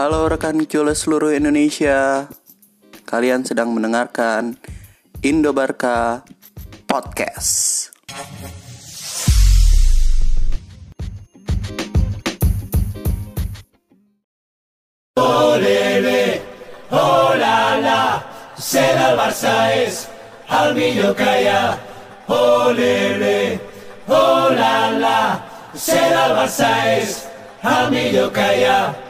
Halo rekan Cules seluruh Indonesia. Kalian sedang mendengarkan Indo Barca Podcast. Ser el Barça és el millor que hi ha. Olele, oh la la. Ser el Barça és el millor que hi ha.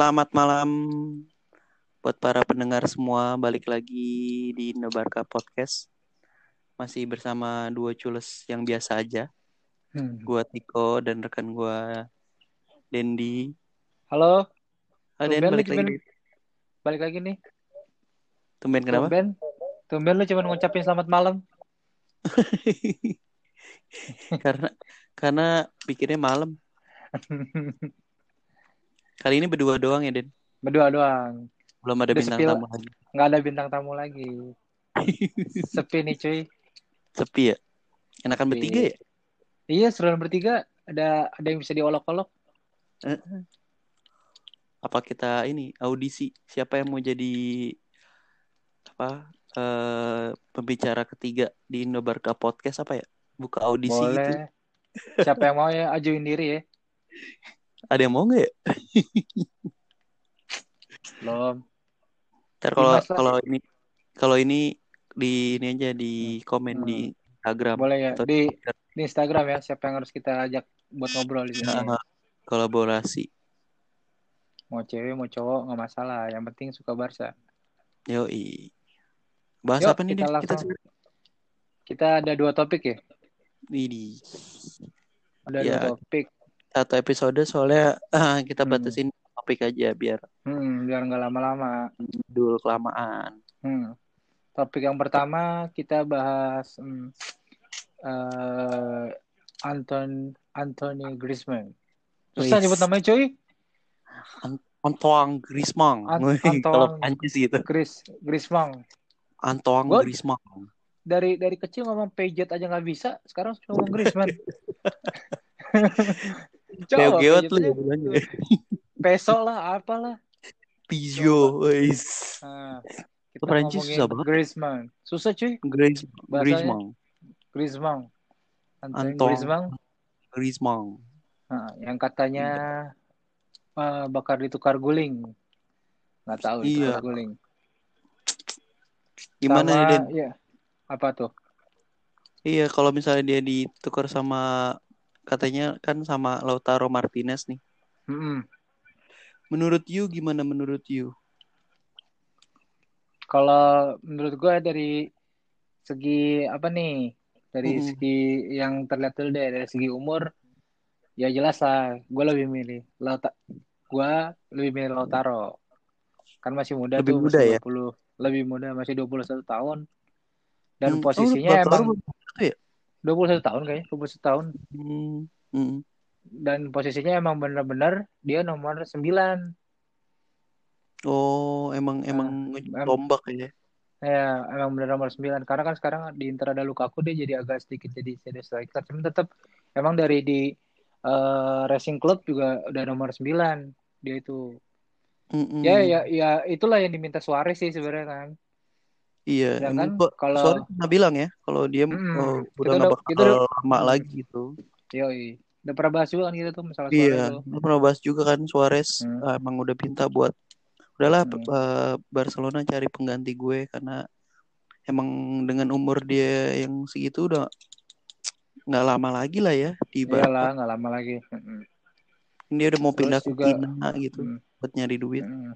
Selamat malam buat para pendengar semua. Balik lagi di Indo Barca Podcast. Masih bersama dua cules yang biasa aja. Hmm. Gua Tiko dan rekan gua Dendi. Halo, Ah, Den, Tumben balik lagi. cuman- balik lagi nih. Tumben kenapa? Tumben, tumben lu cuma ngucapin selamat malam. karena karena pikirnya malam. Kali ini berdua doang ya, Den. Berdua doang, Belum ada Udah bintang sepil. tamu lagi. nggak ada bintang tamu lagi. Sepi nih cuy. Sepi ya? Enakan Sepi. bertiga ya? Iya, seruan bertiga. Ada ada yang bisa diolok-olok. Apa kita ini audisi siapa yang mau jadi apa eh pembicara ketiga di Indo Barca Podcast apa ya? Buka audisi gitu. Boleh. Siapa yang mau ya ajuin diri ya. Ada yang mau nggak ya? Belum. Ntar kalau kalau ini kalau ini di ini aja di komen Hmm. di Instagram Boleh ya. atau Di di Instagram ya. Siapa yang harus kita ajak buat ngobrol di sini. Nah, kolaborasi. Mau cewek, mau cowok, nggak masalah. Yang penting suka Barca. Yoi. Bahas Yuk, apa nih kita? Kita. Kita ada dua topik ya. ini Ada Ya. dua topik. Satu episode soalnya ah, kita Hmm. batasin topik aja biar Hmm, biar nggak lama-lama. dul kelamaan. Hmm. Topik yang pertama kita bahas hmm, eh, Anton Anthony Griezmann. Susah nyebut namanya cuy. Antoine Griezmann. An- Wih, Antoine. Kalau Prancis gitu. Gris Griezmann. Antoine Gua- Griezmann. Dari dari kecil ngomong Peugeot aja nggak bisa, sekarang sudah ngomong Griezmann. Kayak Peugeot lu ya bilangnya. Peso lah, apalah. Peugeot. wis. Nah, kita Perancis susah banget. Griezmann. Susah cuy, Griez- Griezmann. Griezmann. Anton. Griezmann. Griezmann. Nah, yang katanya eh, bakar ditukar guling. Nggak tahu Iya. ditukar guling. Gimana Sama, nih, Den? Iya. Apa tuh? Iya, kalau misalnya dia ditukar sama katanya kan sama Lautaro Martinez nih. Mm-mm. Menurut you gimana menurut you? Kalau menurut gue dari segi apa nih? Dari Mm-mm. segi yang terlihat dulu deh dari segi umur ya jelas lah gue lebih milih Lauta gue lebih milih Lautaro kan masih muda Lebih tuh muda masih ya? 20 lebih muda masih 21 tahun dan Hmm, posisinya oh, emang baru ya? 21 tahun kayaknya 21 tahun. Hmm, hmm. dan posisinya emang benar-benar dia nomor 9 Oh, emang Nah, emang em- tombak ya. ya emang benar nomor 9 karena kan sekarang di Inter ada Lukaku dia jadi agak sedikit jadi jadi striker. Cuman tetap emang dari di eh, Racing Club juga udah nomor 9 dia itu. Mm-mm. ya ya ya itulah yang diminta Suarez sih sebenarnya kan Iya, Ya kan, kalau- Suarez pernah bilang ya kalau dia Mm-mm. oh, udah nggak udah- bakal kita udah- lama Mm. lagi gitu. yoi udah pernah bahas juga kan kita tuh masalah Suarez Iya, kita pernah bahas juga kan Suarez Hmm. ah, emang udah minta buat udahlah Hmm. eh, Barcelona cari pengganti gue karena emang dengan umur dia yang segitu udah nggak lama lagi lah ya di Barca. iyalah nggak lama lagi Mm-mm. Dia udah mau Terus pindah ke juga- Cina gitu Mm. buat nyari duit. Mm-mm.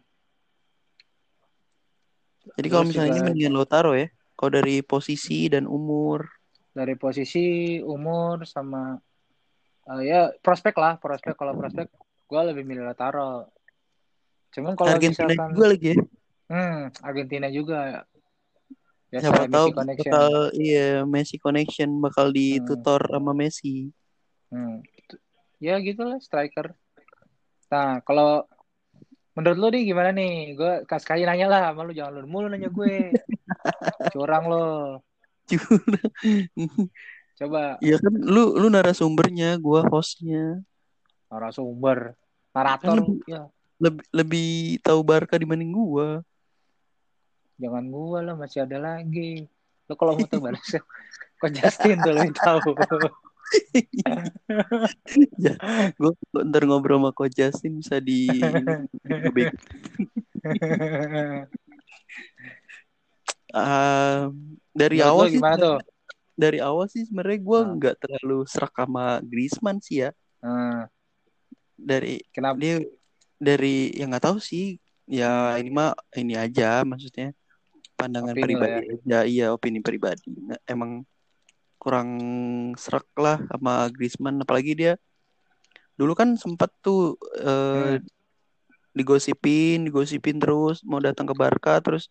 Jadi kalau misalnya ini juga- mendingan Lautaro ya. Kalau dari posisi dan umur. dari posisi umur sama eh, ya prospek lah prospek kalau prospek gue lebih milih Lautaro Cuman kalau Argentina misalkan juga lagi ya. hmm, Argentina juga biasa Siapa tahu connection. bakal iya Messi connection bakal ditutor sama Messi. Hmm. Ya gitu lah striker. Nah, kalau menurut lu nih gimana nih? Gue sekali nanya lah sama lu jangan lu mulu nanya gue. Curang lo. Coba Iya kan lu lu narasumbernya, gua hostnya. narasumber, narator. Kan lebih- Ya, Lebih lebih tahu Barca dibanding gua. jangan gua lah masih ada lagi. Lu kalau mau tahu balas kok Justin tuh lebih tahu. Ya, gua ntar ngobrol sama Coach Justin bisa di Ah, dari Menurut awal sih gimana tuh? dari awal sih sebenarnya gua Ah. nggak terlalu serak sama Griezmann sih ya. Hmm, Dari kenapa? dia dari yang nggak tahu sih ya ini mah ini aja maksudnya pandangan Opini pribadi aja iya opini pribadi emang kurang serak lah sama Griezmann. Apalagi dia dulu kan sempat tuh eh, digosipin digosipin terus mau datang ke Barca terus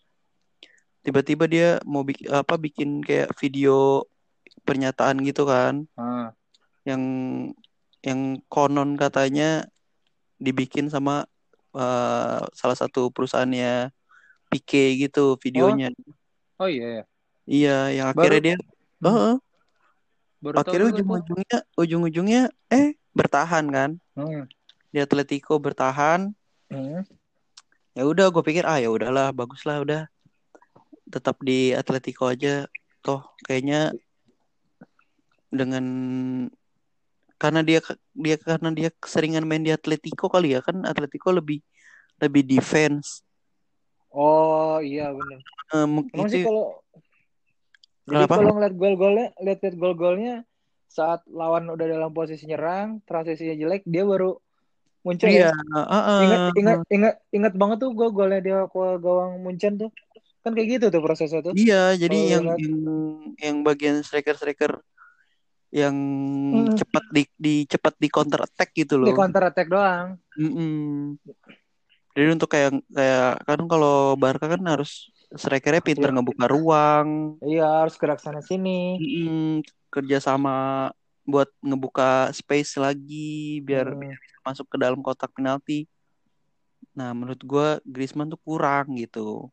tiba-tiba dia mau bikin apa bikin kayak video pernyataan gitu kan. Ah, yang yang konon katanya dibikin sama eh, salah satu perusahaannya Pique gitu videonya. oh. Iya ya. Iya, yang akhirnya Baru- dia Heeh, Baru akhirnya ujung-ujungnya ujung-ujungnya eh bertahan kan. Hmm, Di Atletico bertahan. hmm. Ya udah gue pikir ah ya udahlah bagus lah udah. Tetap di Atletico aja toh kayaknya dengan karena dia dia karena dia keseringan main di Atletico kali ya kan Atletico lebih lebih defense Oh iya benar. Eh, mung- Emang sih kalau jadi Kenapa? kalau ngeliat gol-golnya, lihat-lihat gol-golnya saat lawan udah dalam posisi nyerang, transisinya jelek, dia baru muncul iya ya. heeh. Ingat ingat ingat ingat banget tuh gol golnya dia ke gawang Munchen tuh. Kan kayak gitu tuh prosesnya tuh. Iya, jadi yang yang yang bagian striker-striker yang Hmm. cepat di, di cepat di counter attack gitu loh. Di counter attack doang. Mm-mm. Jadi untuk kayak kayak kan kalau Barca kan harus strikernya pinter Iya. ngebuka ruang, Iya, harus gerak sana sini. Mm-mm. kerja sama buat ngebuka space lagi biar Hmm. masuk ke dalam kotak penalti. Nah, menurut gua Griezmann tuh kurang gitu.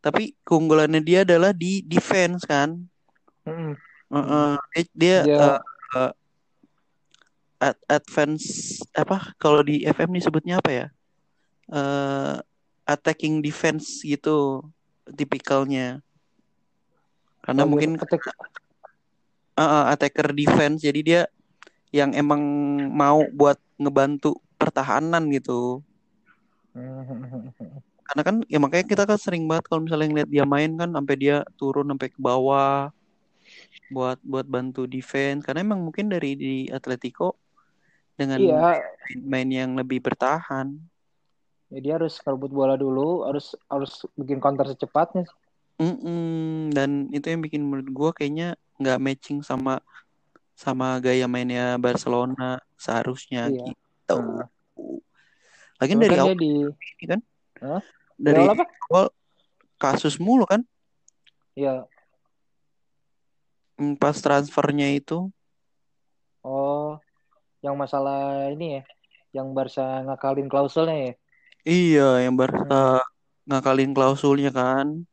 Tapi keunggulannya dia adalah di defense kan. Mm-mm. Heeh. Dia, dia Dia eh, eh, ad- advance apa kalau di FM disebutnya apa ya? Eh attacking defense gitu tipikalnya. Karena bagian mungkin attack- eh, attacker defense jadi dia yang emang mau buat ngebantu pertahanan gitu. Karena kan ya makanya kita kan sering banget kalau misalnya ngeliat dia main kan sampai dia turun sampai ke bawah buat buat bantu defense karena emang mungkin dari di Atletico dengan Iya, main yang lebih bertahan. Ya dia harus merebut bola dulu, harus harus bikin counter secepatnya. Mm-mm. Dan itu yang bikin menurut gua kayaknya nggak matching sama sama gaya mainnya Barcelona seharusnya Iya. gitu. Nah. Lagian Cuma dari kan awal di ini kan, Hah? dari awal apa? awal kasus mulu kan, Iya. Hmm, pas transfernya itu. Oh, yang masalah ini ya, yang Barca ngakalin klausulnya ya. Iya, yang Barca ngakalin klausulnya kan.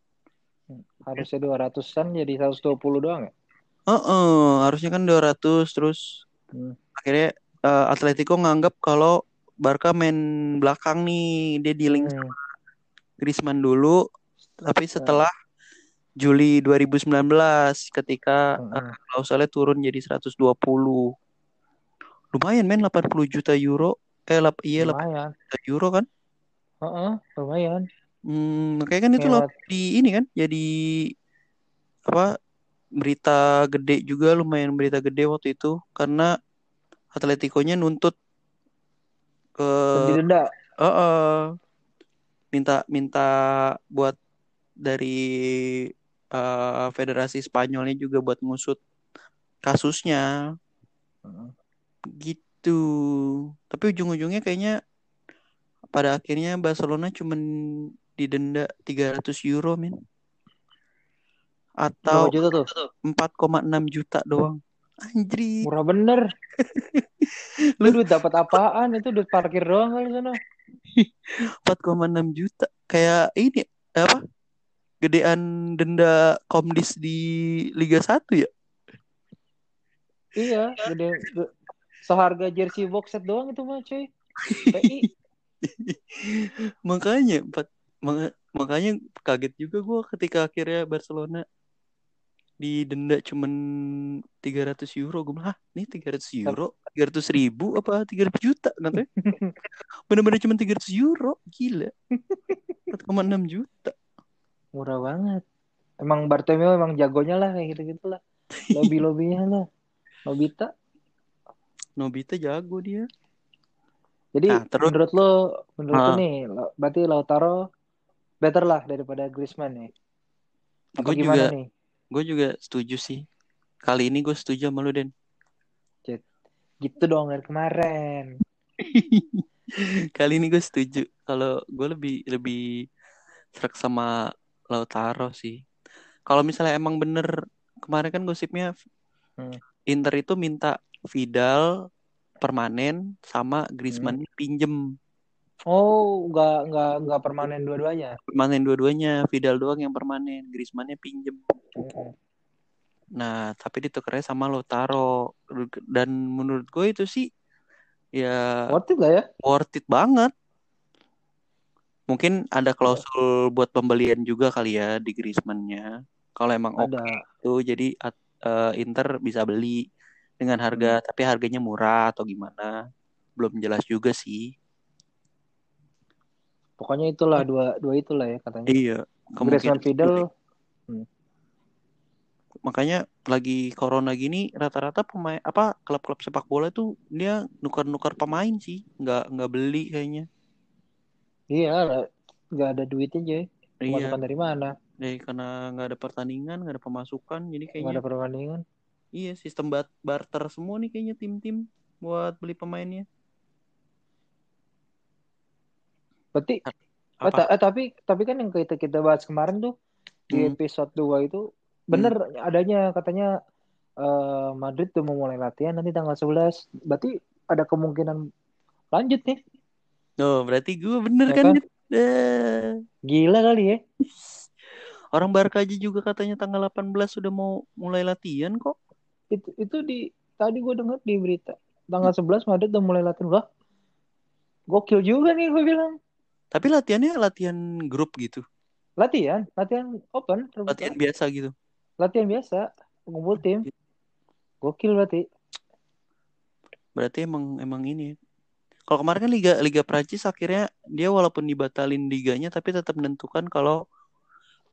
Harusnya 200-an jadi 120 doang ya. Heeh, harusnya kan 200 terus Hmm. akhirnya eh, Atletico nganggap kalau Barca main belakang nih, dia dealing Hmm. Griezmann dulu, tapi setelah Juli 2019 ketika Hmm. eh, klausulnya turun jadi 120. Lumayan men 80 juta euro. Eh lap, iya 80 Lumayan. juta euro kan. Heeh, lumayan. Hmm, makanya kan itu Kayak- loh di ini kan jadi apa berita gede juga lumayan berita gede waktu itu karena Atletico-nya nuntut ke Dan didenda. Heeh. minta minta buat dari eh, Federasi Spanyolnya juga buat ngusut kasusnya Heeh. gitu. Tapi ujung-ujungnya kayaknya pada akhirnya Barcelona cuman didenda 300 euro min atau juta tuh? 4,6 juta doang anjir Murah bener. Lu duit dapat apaan? Itu duit parkir doang kali sana. 4,6 juta kayak ini apa gedean denda komdis di Liga 1 ya Iya, gede, ge- seharga jersey box set doang itu mah cuy. PI. makanya empat maka- makanya kaget juga gua ketika akhirnya Barcelona didenda cuman 300 euro gue bilang nih 300 euro 300 ribu apa 300 juta katanya bener-bener cuma 300 euro gila 4,6 juta Murah banget. Emang Bartomeu emang jagonya lah kayak gitu-gitu lah. Lobby-lobbynya lah. Nobita. Nobita jago dia Jadi Nah, terus- menurut lo, menurut lo Ah. nih, lo- berarti Lautaro better lah daripada Griezmann nih. Apa gue juga nih? gue juga setuju sih kali ini gue setuju sama lu Den Gitu dong dari kemarin. kali ini gue setuju kalau gue lebih lebih serak sama Lautaro sih kalau misalnya emang bener kemarin kan gosipnya Hmm. Inter itu minta Vidal permanen sama Griezmann pinjem Oh, nggak nggak nggak permanen dua-duanya. permanen dua-duanya Vidal doang yang permanen Griezmannnya pinjem nah tapi ditukernya sama Lautaro dan menurut gue itu sih ya Worth it gak ya? worth it banget. Mungkin ada klausul buat pembelian juga kali ya di Griezmann-nya. Kalau emang oke Ada. tuh jadi at- eh, Inter bisa beli dengan harga tapi harganya murah atau gimana. Belum jelas juga sih. Pokoknya itulah dua dua itulah ya katanya. Iya, kemungkinan Vidal makanya lagi corona gini rata-rata pemain apa klub-klub sepak bola tuh dia nukar-nukar pemain sih, nggak nggak beli kayaknya. iya nggak ada duitnya aja. Iya, Pemasukan dari mana? deh karena nggak ada pertandingan, nggak ada pemasukan, jadi Nggak kayaknya ada pertandingan. Iya, sistem barter semua nih kayaknya tim-tim buat beli pemainnya. Berarti eh, Apa? ta- eh, tapi tapi kan yang kita kita bahas kemarin tuh di Hmm. episode 2 itu bener adanya katanya eh, Madrid tuh mau mulai latihan nanti tanggal 11. Berarti ada kemungkinan lanjut nih. Oh, berarti gue bener Ya kan? kan? Eh, Gila kali ya. orang Barca aja juga katanya tanggal 18 sudah mau mulai latihan kok. Itu itu di tadi gue dengar di berita tanggal 11 Madrid udah mulai latihan. Wah. Gokil juga nih gue bilang. Tapi latihannya latihan grup gitu. Latihan, latihan open, terbuka. Latihan biasa gitu. latihan biasa, ngumpul tim. Gokil berarti. Berarti emang emang ini. Kalau kemarin kan Liga Liga Prancis akhirnya dia walaupun dibatalin liganya tapi tetap menentukan kalau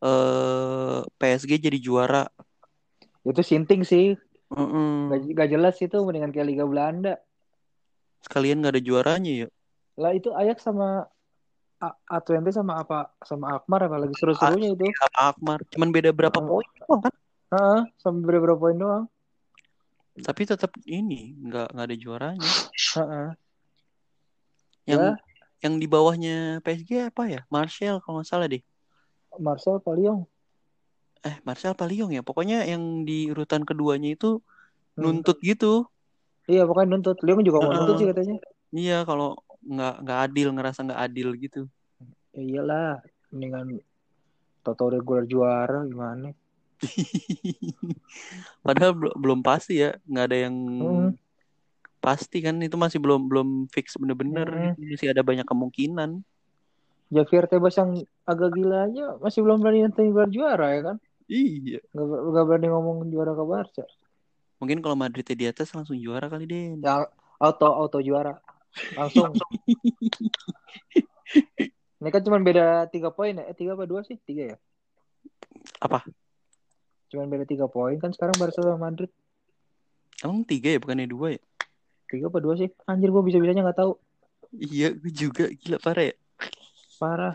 eh PSG jadi juara. Itu sinting sih. Mm-mm. Gak, gak jelas itu mendingan kayak Liga Belanda. Sekalian nggak ada juaranya ya. Lah itu Ajax sama A- A20 sama apa sama Akmar apa lagi seru-serunya itu. Sama Akmar. Cuman beda berapa Oh. poin doang kan? Heeh, sama beberapa poin doang. Tapi tetap ini nggak nggak ada juaranya. Heeh. Yang Ya. yang di bawahnya PSG apa ya? Martial kalau nggak salah deh. Marcel Paliong. Eh Martial apa Lyon ya? Pokoknya yang di urutan keduanya itu Hmm. nuntut gitu. Iya pokoknya nuntut. Lyon juga mau Heeh. nuntut sih katanya. Iya kalau nggak nggak adil ngerasa nggak adil gitu. Ya iyalah, mendingan Toto regular juara gimana? Padahal bel- belum pasti ya, nggak ada yang Hmm. pasti kan itu masih belum belum fix bener-bener Hmm. masih ada banyak kemungkinan. Javier Tebas yang agak gila aja masih belum berani nanti gelar juara ya kan? Iya. Gak, gak berani ngomong juara ke Barca. Mungkin kalau Madridnya di atas langsung juara kali deh. Ya auto auto juara langsung. Ini kan cuma beda tiga poin ya? Eh tiga apa dua sih? Tiga ya? Apa? Cuman beda tiga poin kan sekarang Barca sama Madrid. Emang tiga ya bukannya dua ya? Tiga apa dua sih? Anjir gue bisa-bisanya nggak tahu. Iya, gue juga gila parah ya. Parah.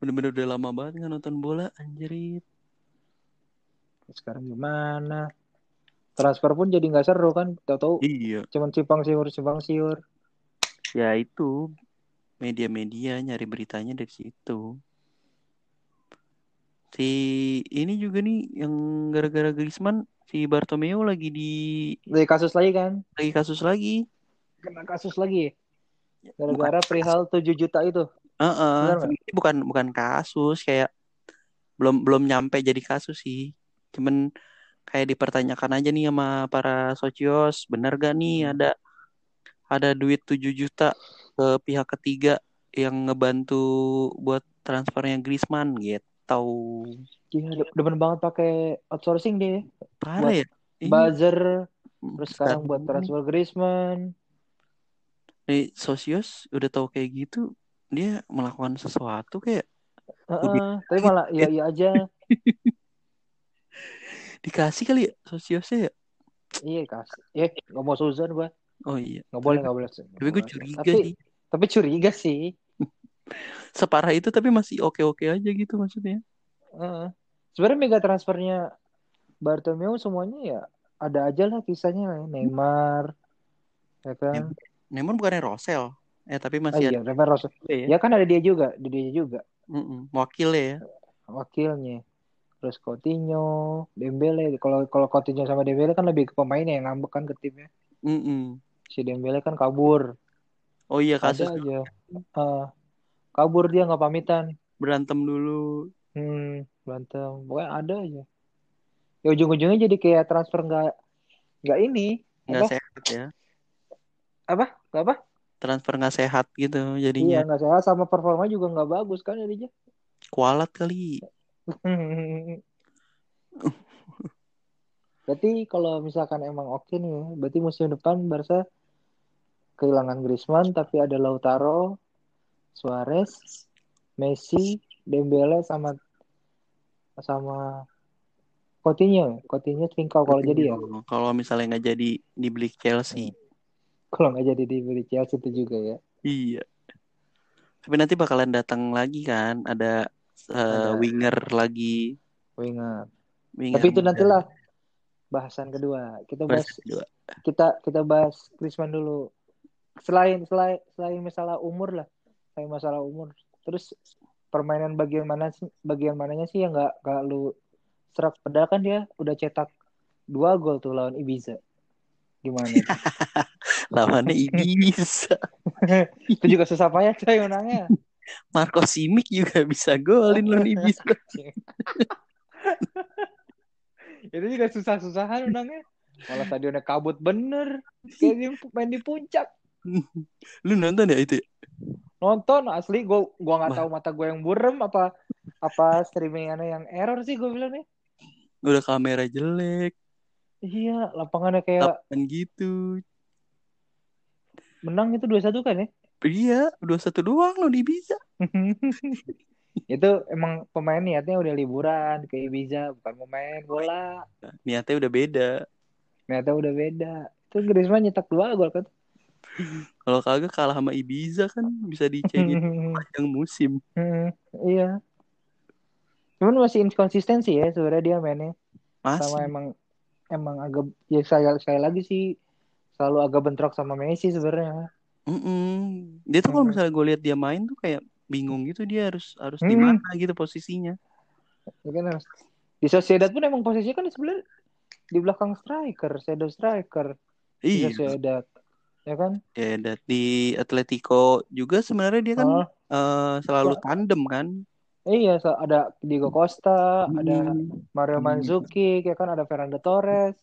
Bener-bener udah lama banget nggak nonton bola, anjrit. Sekarang gimana? Transfer pun jadi nggak seru kan? Tahu-tahu Iya. cuman simpang siur simpang siur. Ya itu media-media nyari beritanya dari situ. Si ini juga nih yang gara-gara Griezmann si Bartomeu lagi di Dari kasus lagi kan? lagi kasus lagi. Kena kasus lagi. Gara-gara perihal 7 juta itu. Benar nggak? ini bukan bukan kasus kayak belum belum nyampe jadi kasus sih. Cuman kayak dipertanyakan aja nih sama para socios, benar gak nih Hmm. ada ada duit 7 juta ke pihak ketiga yang ngebantu buat transfernya Griezmann gitu. De- demen banget pakai outsourcing dia. Parah Buat ya. Ini Buzzer, terus sekarang buat transfer Griezmann. nih socios udah tahu kayak gitu, dia melakukan sesuatu kayak Heeh, tapi malah iya iya aja. dikasih kali ya sosiosnya ya. Iya kasih. Eh, nggak mau Suzan gua. Oh iya. Nggak boleh, nggak boleh. Tapi gue curiga tapi, sih. Tapi curiga sih. Separah itu tapi masih oke-oke aja gitu maksudnya. Heeh. Sebenarnya mega transfernya Bartomeu semuanya ya ada aja lah kisahnya Neymar, ya kan? Neymar bukannya Rosel. Eh tapi masih iya, ada Neymar Rose. juga ya. Ya kan ada dia juga, ada dia juga Mm-mm. Wakilnya ya. wakilnya. Terus Coutinho, Dembele. Kalau kalau Coutinho sama Dembele kan lebih ke pemainnya yang ngambek kan ke timnya. Mm-mm. Si Dembele kan kabur. Oh iya Ada kasus aja. Ah, kabur dia nggak pamitan. berantem dulu. Hmm, berantem. Pokoknya ada aja. Ya ujung-ujungnya jadi kayak transfer nggak nggak ini. Nggak sehat ya. Apa? Nggak apa? Transfer nggak sehat gitu Iya, jadinya. nggak sehat sama performa juga nggak bagus kan jadinya. Kualat kali. Berarti kalau misalkan emang oke nih, ya, berarti musim depan Barca kehilangan Griezmann tapi ada Lautaro, Suarez, Messi, Dembele sama sama Coutinho. Coutinho tingkau kalau jadi ya. Kalau misalnya nggak jadi dibeli Chelsea. Kalau nggak jadi dibeli Chelsea itu juga ya. Iya. Tapi nanti bakalan datang lagi kan. Ada, Ada. winger lagi. Winger. Winger Tapi itu muda. nantilah bahasan kedua. Kita bahas kedua. kita kita bahas Griezmann dulu. Selain selain selain masalah umur lah, selain masalah umur. Terus permainan bagian mana sih bagian mananya sih yang nggak nggak lu serak padahal kan dia udah cetak dua gol tuh lawan Ibiza. Gimana? Lawannya Ibiza. itu juga susah payah coy menangnya. Marco Simic juga bisa golin lawan Ibiza. itu juga susah-susahan menangnya. Malah stadionnya kabut bener. Kayak main di puncak. Lu nonton ya itu? ya? nonton asli gua gua nggak tahu mata gue yang burem apa apa streamingannya yang error sih gue bilang nih Udah kamera jelek. iya lapangannya kayak Lapangan gitu. menang itu dua satu kan ya Iya, dua satu doang lo di Ibiza. itu emang pemain niatnya udah liburan ke Ibiza bukan mau main bola Niatnya udah beda. niatnya udah beda itu Griezmann nyetak dua gol kan Kalau kagak kalah sama Ibiza kan bisa dicengin panjang musim. Hmm, iya cuman masih inkonsistensi ya sebenarnya dia mainnya sama Masih. emang emang agak ya saya sekali lagi sih selalu agak bentrok sama Messi sebenarnya Mm-mm. Dia tuh kalau Hmm. misalnya gue lihat dia main tuh kayak bingung gitu dia harus harus di Hmm. mana gitu posisinya. Ya kan harus- di Sociedad pun emang posisinya kan sebenarnya di belakang striker, shadow striker di Iya. Sociedad. Ya kan? Ya, dan di Atletico juga sebenarnya dia kan Oh, eh, selalu tandem kan. iya, ada Diego Costa, ada Hmm. Mario Hmm. Mandzukic, ya kan ada Fernando Torres.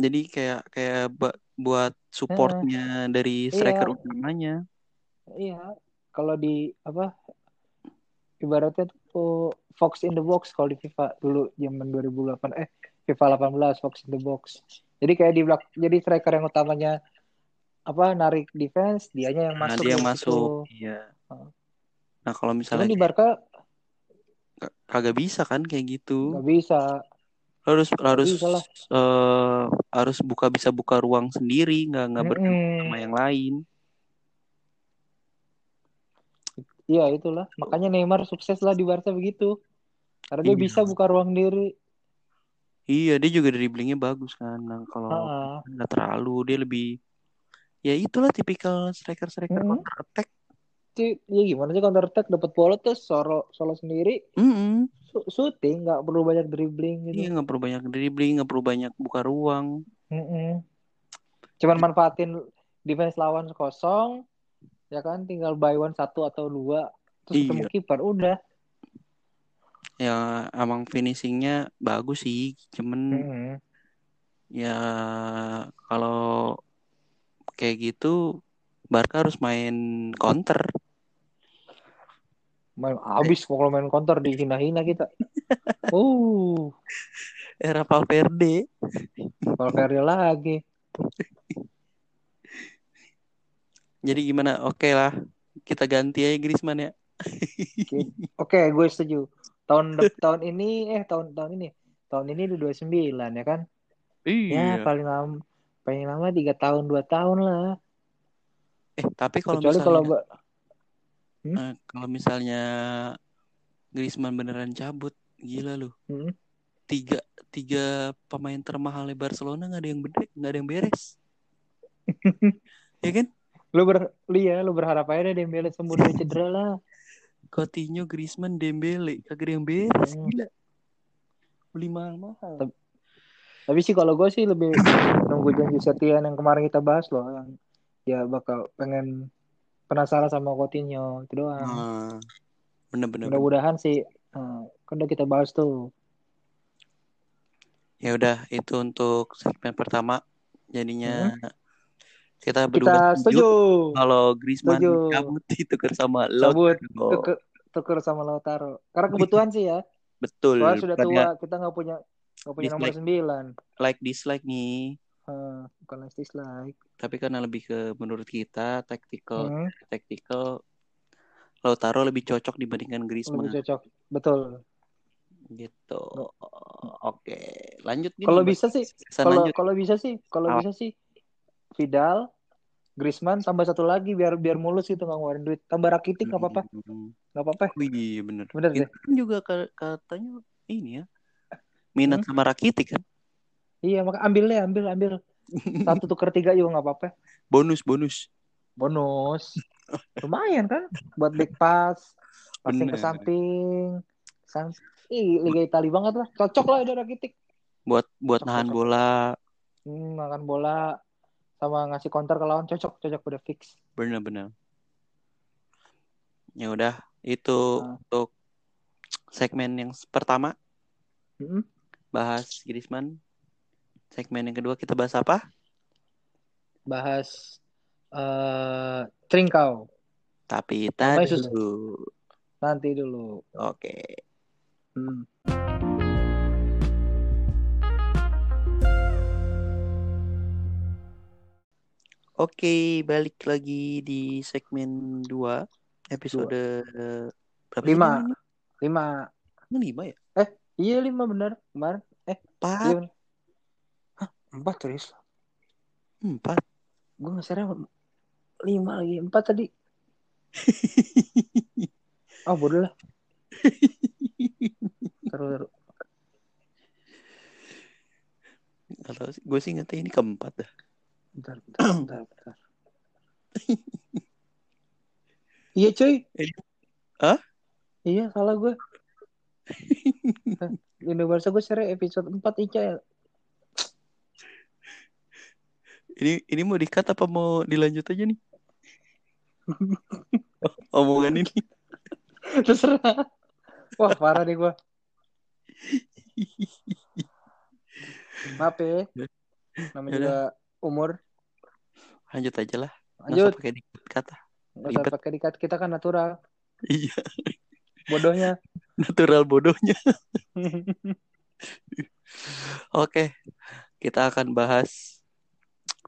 Jadi kayak kayak buat supportnya dari striker Iya. utamanya. Iya, kalau di apa ibaratnya tuh Fox in the box kalau di FIFA dulu zaman 2008 eh FIFA 18 Fox in the box. Jadi kayak di belak jadi striker yang utamanya apa narik defense, dianya yang Nah, masuk dia yang masuk. situ. Iya. Nah, kalau Cuman misalnya di Barca kagak bisa kan kayak gitu. nggak bisa. Harus harus eh, harus buka bisa buka ruang sendiri, nggak nggak berdua Mm-mm. sama yang lain. Iya itulah. Makanya Neymar sukses lah di Barca begitu. Karena dia Iya. bisa buka ruang diri. Iya, dia juga dribblingnya bagus kan. Nah, kalau nggak terlalu dia lebih ya itulah tipikal striker-striker Mm-mm. counter attack. Sih ya gimana sih counter attack dapat bola terus solo solo sendiri Mm-mm. su- shooting nggak perlu banyak dribbling gitu Iya nggak perlu banyak dribbling, nggak perlu banyak buka ruang. Mm-mm. cuman manfaatin defense lawan kosong ya kan tinggal buy one satu atau dua terus Iya. ketemu kiper udah Ya emang finishingnya bagus sih, cuman Mm-mm. ya kalau kayak gitu Barca harus main counter. Main abis kalau main counter dihina-hina kita. Uh. Era Valverde. Valverde lagi. Jadi gimana? Oke lah, kita ganti aja Griezmann ya. oke. Gue setuju. Tahun tahun ini eh tahun tahun ini. Tahun ini udah 29 ya kan? Ya Iya. paling lama paling lama tiga tahun dua tahun lah. Eh tapi kalau kecuali misalnya kalau ba- eh, kalau misalnya Griezmann beneran cabut, gila lu. Hmm. Tiga tiga pemain termahal Barcelona nggak ada yang bede, nggak ada yang beres. ya kan? lu ber lu ya lu berharap aja deh Dembele sembuh dari cedera lah Coutinho, Griezmann, Dembele, kagak ada yang beres, Hmm. gila. Beli mahal-mahal. Tapi- tapi sih kalau gue sih lebih nunggu janji Setien yang kemarin kita bahas loh yang ya bakal pengen penasaran sama Coutinho itu doang Nah, bener-bener. mudah-mudahan sih eh, kan udah kita bahas tuh Ya udah, itu untuk segmen pertama. Jadinya kita kita berdua setuju kalau Griezmann Setuju. cabut ditukar sama Lautaro. tuker, tuker sama Lautaro karena kebutuhan sih ya Betul. soalnya sudah tua kita nggak punya nggak punya nomor Dislike. sembilan like dislike nih. Eh, bukan last Tapi karena lebih ke menurut kita tactical Hmm, tactical Lautaro lebih cocok dibandingkan Griezmann lebih cocok betul gitu. Oke, lanjut kalau bisa sih kalau kalau bisa sih kalau bisa sih Vidal Griezmann tambah satu lagi biar biar mulus gitu nggak ngeluarin duit tambah Rakitic nggak apa-apa Hmm. nggak apa-apa Oh iya bener. Bener deh. Kan juga ka- katanya ini ya. Minat Hmm? sama Rakitic kan. Iya maka ambil deh ambil ambil satu tuker tiga juga nggak apa-apa Bonus bonus. bonus lumayan kan buat back pass passing ke Bener. samping sang Ih, Liga Italia banget lah cocok lah ada Rakitic Buat buat Cocok, nahan cocok. bola. hmm, makan bola sama ngasih counter ke lawan cocok cocok udah fix Bener-bener. Ya udah, itu Ah. untuk segmen yang pertama Mm-mm. bahas Griezmann. Segmen yang kedua kita bahas apa? Bahas uh, Tringkau. Tapi tadi dulu. Nanti dulu. Oke. Okay. Hmm. Oke, balik lagi di segmen 2 episode dua. 5. 5. 5 ya? Eh, iya 5 benar kemarin. Eh, iya 4 empat terus Empat. gue ngesernya lima lagi empat tadi oh bodoh lah taruh taruh Kalau gue sih ngerti ini keempat dah. bentar bentar bentar, bentar. iya cuy Hah? iya salah gue Universal gue share episode 4 Ica ya Ini ini mau dikat apa mau dilanjut aja nih? Omongan ini. terserah. Wah parah deh gue maaf ya. Namanya juga umur. Lanjut aja lah. Nggak lanjut. pakai dikat kata. nggak usah pakai dikat kita kan natural. Iya, bodohnya. Natural bodohnya. Oke, kita akan bahas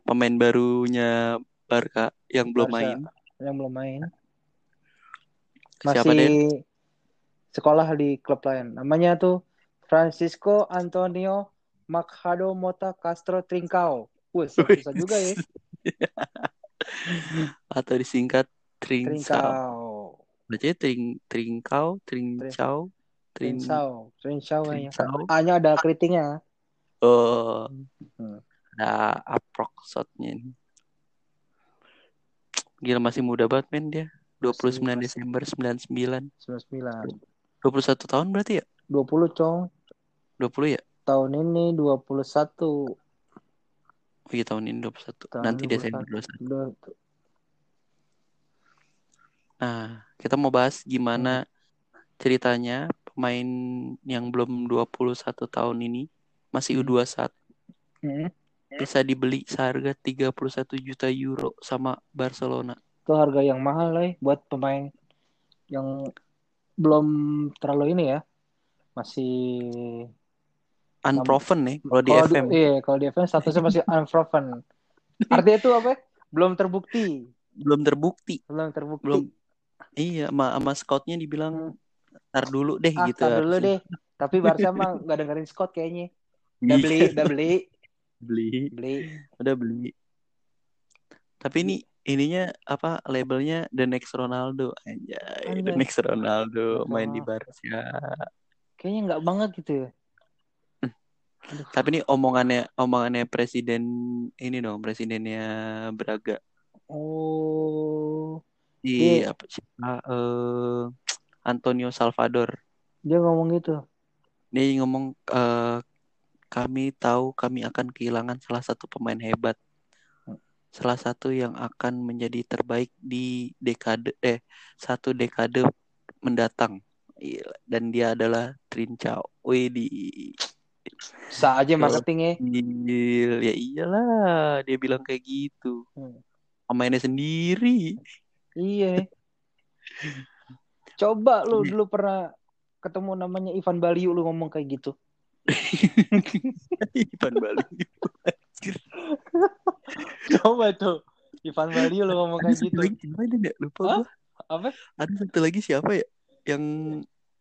pemain barunya Barca yang belum Barca. main. yang belum main Siapa masih Den? sekolah di klub lain namanya tuh Francisco Antonio Machado Mota Castro Trincao Wih, susah juga ya Atau disingkat Trincao. Trincao Bacanya Tring Trincao, Trincao, Trin Trincao Trincao kayaknya Trincao. A-nya ada keritingnya Oh. Hmm. Ada approxotnya ini. Gila masih muda banget men dia. 29 Masih- Desember 99. 99. 21 tahun berarti ya? 20 cong. 20 ya? Tahun ini 21. Oh iya tahun ini 21. Tahun Nanti 21. Desember 21. Udah. Nah, kita mau bahas gimana ceritanya pemain yang belum 21 tahun ini masih Hmm. U21 Hmm. Bisa dibeli seharga 31 juta euro sama Barcelona. Itu harga yang mahal lah buat pemain yang belum terlalu ini ya. Masih Unproven nih kalau di kalau FM. iya, kalau di FM statusnya masih unproven. Artinya itu apa? Belum terbukti. Belum terbukti. Belum terbukti. Belum iya sama, sama scoutnya dibilang ntar dulu deh ah, gitu tar dulu harusnya. deh. Tapi Barca mah nggak dengerin Scott kayaknya. Udah beli, Iya, udah beli, beli. beli. Udah beli. Tapi ini ininya apa labelnya The Next Ronaldo anjay. The. Next Ronaldo main di. Barca. Kayaknya nggak banget gitu ya. Tapi ini omongannya omongannya presiden ini dong, presidennya Braga Oh, di Iya. apa sih? eh, Antonio Salvador. dia ngomong gitu. Dia ngomong eh, kami tahu kami akan kehilangan salah satu pemain hebat. Salah satu yang akan menjadi terbaik di dekade eh satu dekade mendatang. Iya, Dan dia adalah Trincao. Wih di Bisa aja marketingnya. ya iyalah dia bilang kayak gitu. Hmm. Pemainnya sendiri. Iya. Coba lu Iya. dulu pernah ketemu namanya Ivan Baliu lu ngomong kayak gitu. Ivan Bali. Coba tuh. Ivan Baliu lu ngomong kayak gitu. lagi siapa ada nggak? Lupa Hah? gua. Apa? Ada satu lagi siapa ya? Yang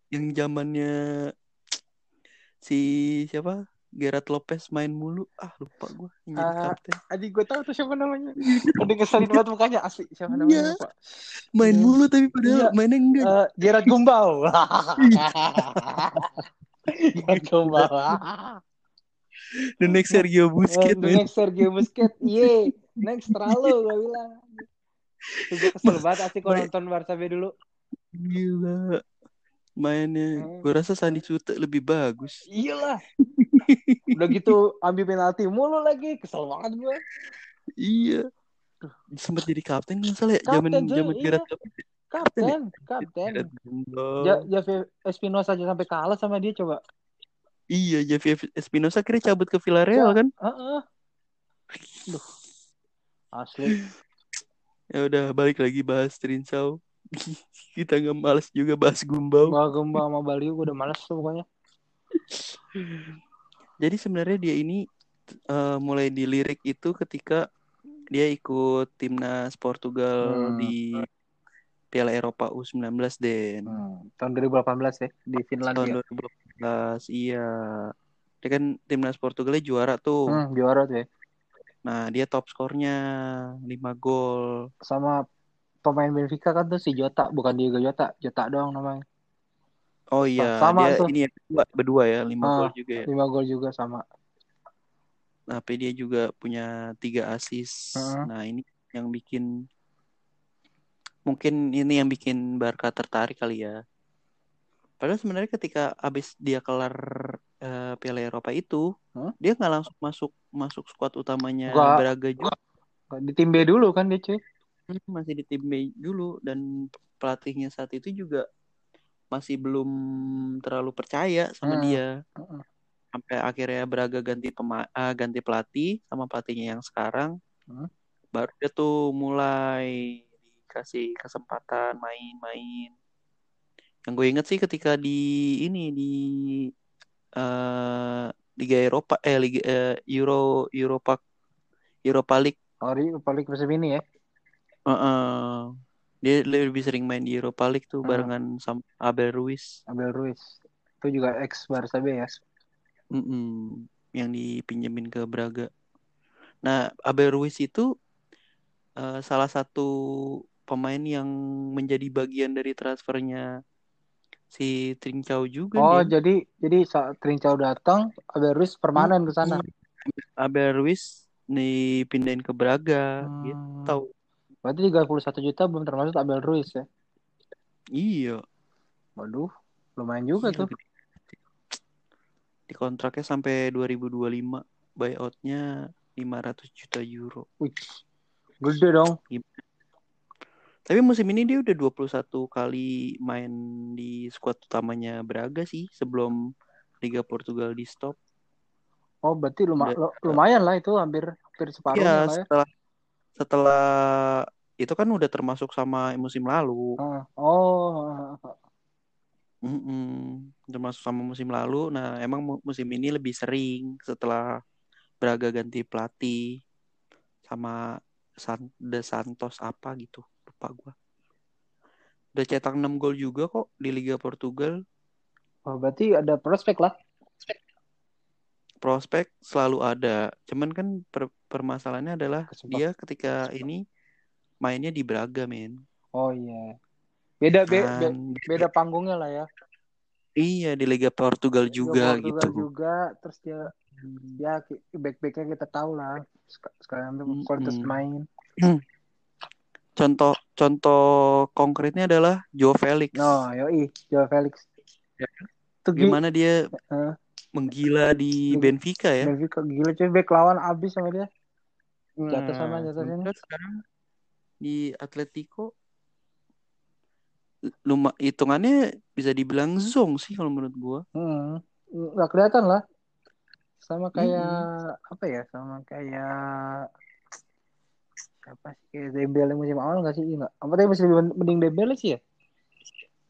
yang zamannya si siapa? Gerard Lopez main mulu. Ah lupa gua kapten. Adik gue tahu tuh siapa namanya. Udah keselin banget mukanya asli. Siapa Iya. namanya? Pak? Main Iya. mulu tapi padahal Iya. mainnya enggak. Eh, Gerard Gumbau. Gerard Gumbau. The next Sergio Busquets the next Sergio Busquets. Iya. Next terlalu gue bilang. Gue kesel banget asli kalau nonton Barca B dulu. Gila. Mainnya Hmm. gua rasa Sandi Sute lebih bagus. Iyalah. Udah gitu ambil penalti mulu lagi. Kesel banget gue. Iya. Sempat jadi kapten kan salah ya Kapten, zaman zaman iya. Gerard. Kapten. Kapten. Gumbau. Ja, Javi Espinosa aja sampai kalah sama dia coba. Iya, Javi Espinosa akhirnya cabut ke Villarreal Ja- kan? Heeh. Duh. Asli. Ya udah balik lagi bahas Trincao. Kita nggak males juga bahas Gumbau. Wah, Gemba sama Baliu udah males tuh pokoknya. Jadi sebenarnya dia ini eh, mulai dilirik itu ketika dia ikut timnas Portugal Hmm. di Piala Eropa U19 Den. Hmm, tahun 2018 ya di Tahun Finlandia. 2012 iya. Dia kan timnas Portugalnya juara tuh. Hmm, juara tuh ya. Nah, dia top skornya 5 gol. Sama pemain Benfica kan tuh si Jota, bukan Diego Jota, Jota doang namanya. Oh iya, Sama dia tuh. ini ya berdua, berdua ya, 5 Ah. gol juga ya. 5 gol juga sama. Tapi dia juga punya tiga assist. Heeh. Nah ini yang bikin mungkin ini yang bikin Barca tertarik kali ya. Padahal sebenarnya ketika abis dia kelar eh, Piala Eropa itu, Hah? dia nggak langsung masuk masuk skuad utamanya Nggak. Braga juga, Di tim B dulu kan dia cuy. Hmm, masih di tim B dulu dan pelatihnya saat itu juga masih belum terlalu percaya sama Hmm. dia. Heeh. Sampai akhirnya Braga ganti pema ah, ganti pelatih sama pelatihnya yang sekarang. Hmm. baru dia tuh mulai dikasih kesempatan main-main. Yang gue inget sih ketika di ini di eh Liga Eropa eh Liga eh, Euro Europa Europa League Oh, di paling musim ini ya. Heeh. dia lebih sering main di Europa League tuh Hmm. barengan sama Abel Ruiz Abel Ruiz. Itu juga ex Barca B ya. Mm-mm. yang dipinjemin ke Braga. Nah, Abel Ruiz itu eh, salah satu pemain yang menjadi bagian dari transfernya si Trincao juga Oh, nih. jadi jadi saat Trincao datang, Abel Ruiz permanen ke sana. Abel Ruiz dipindahin ke Braga Hmm. gitu. Berarti 31 juta belum termasuk Abel Ruiz ya. Iya. Waduh, lumayan juga Gila, tuh. Di kontraknya sampai 2025, buyoutnya 500 juta euro. Wih, gede dong. Tapi musim ini dia udah 21 kali main di skuad utamanya Braga sih sebelum Liga Portugal di stop. Oh, berarti luma- Udah. lumayan lah itu hampir hampir separuhnya Iya, lah ya. setelah setelah itu kan udah termasuk sama musim lalu. Ah, Oh, Mm-mm. termasuk sama musim lalu. Nah, emang mu- musim ini lebih sering setelah Braga ganti pelatih sama San De Santos apa gitu, lupa gua. Udah cetak 6 gol juga kok di Liga Portugal. oh, berarti ada prospek lah. Prospek selalu ada. Cuman kan per- permasalahannya adalah Kesempat- dia ketika ini mainnya di Braga, men. Oh iya. Beda be- be- beda panggungnya lah ya. Iya, di Liga Portugal juga Portugal gitu. juga terus dia ya back-backnya kita tahu lah. Sek- Sekarang tuh kualitas main. Contoh contoh konkretnya adalah Joe Felix. Oh, yoi, Joao Felix. Ya. Tuh gi- Gimana dia Eh. menggila di. Benfica ya? Benfica gila cuy back lawan abis sama dia. Jatuh sana, Nah, jatuh sini. sekarang di Atletico luma hitungannya bisa dibilang zong sih kalau menurut gua. Hmm. Nggak kelihatan lah. Sama kayak apa ya? Sama kayak siapa sih kayak Dembele musim awal nggak sih? Iya nggak? Apa tadi masih lebih mending Dembele sih ya?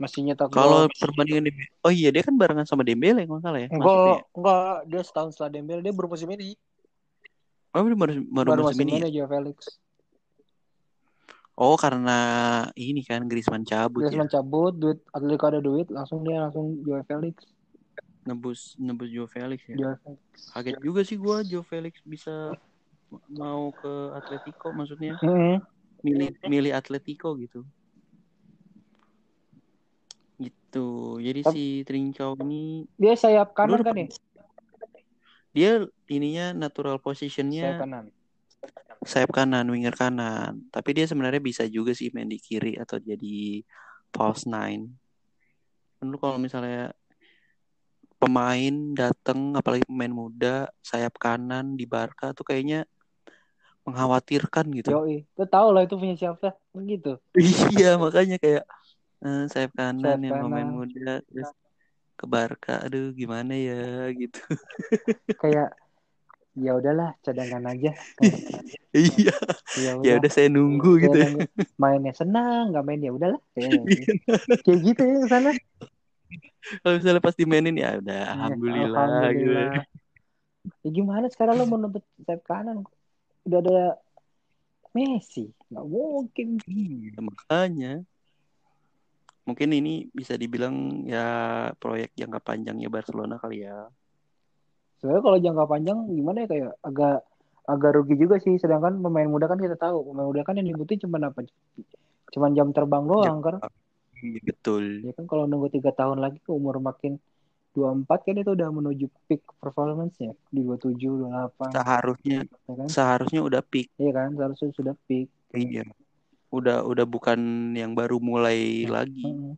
Masih nyetak Kalau perbandingan Dembele, oh iya dia kan barengan sama Dembele kalau nggak salah ya. enggak Maksudnya. enggak dia setahun setelah Dembele dia baru musim ini. Oh baru, baru, Baru, musim ini. ya? Joao Felix. Oh karena ini kan Griezmann cabut Dia ya. mencabut duit Atletico ada duit langsung dia langsung Joao Felix. Nebus nebus Joe Felix ya. Joao Felix. Kaget juga sih gua Joe Felix bisa mau ke Atletico maksudnya Hmm. milih milih Atletico gitu. Gitu. Jadi Tapi- si Trincao ini Dia sayap kanan kan ya? dia ininya natural Sayap positionnya kanan. sayap kanan, winger kanan. Tapi dia sebenarnya bisa juga sih main di kiri atau jadi false nine. Kan Lu kalau misalnya pemain datang apalagi pemain muda sayap kanan di Barca tuh kayaknya mengkhawatirkan gitu. Yoi. Lu tahu lah itu punya siapa? Begitu. Iya, makanya kayak eh, sayap kanan Sayap yang pemain kanan. muda terus ke Barca, aduh gimana ya gitu. Kayak ya udahlah cadangan aja. Iya, ya ya udah saya nunggu Kayak gitu. ya. Mainnya senang, nggak main ya udahlah. Kayak, kayak gitu ya sana. Kalau misalnya pas dimainin ya udah alhamdulillah, gitu. Iya, Alhamdulillah. Ya gimana sekarang lo mau nuntut sayap kanan? Udah ada Messi, nggak mungkin. Iya, makanya. Mungkin ini bisa dibilang ya proyek jangka panjangnya Barcelona kali ya. Sebenarnya kalau jangka panjang gimana ya kayak agak agak rugi juga sih. Sedangkan pemain muda kan kita tahu, pemain muda kan yang dibutuhin cuma apa? Cuman jam terbang doang kan. Iya, betul. Ya kan kalau nunggu tiga tahun lagi ke umur makin 24 kan itu udah menuju peak performance-nya di 27, 28 Seharusnya ya kan? seharusnya udah peak. Iya kan, seharusnya sudah peak. Iya. Udah udah bukan yang baru mulai lagi. Mm-mm.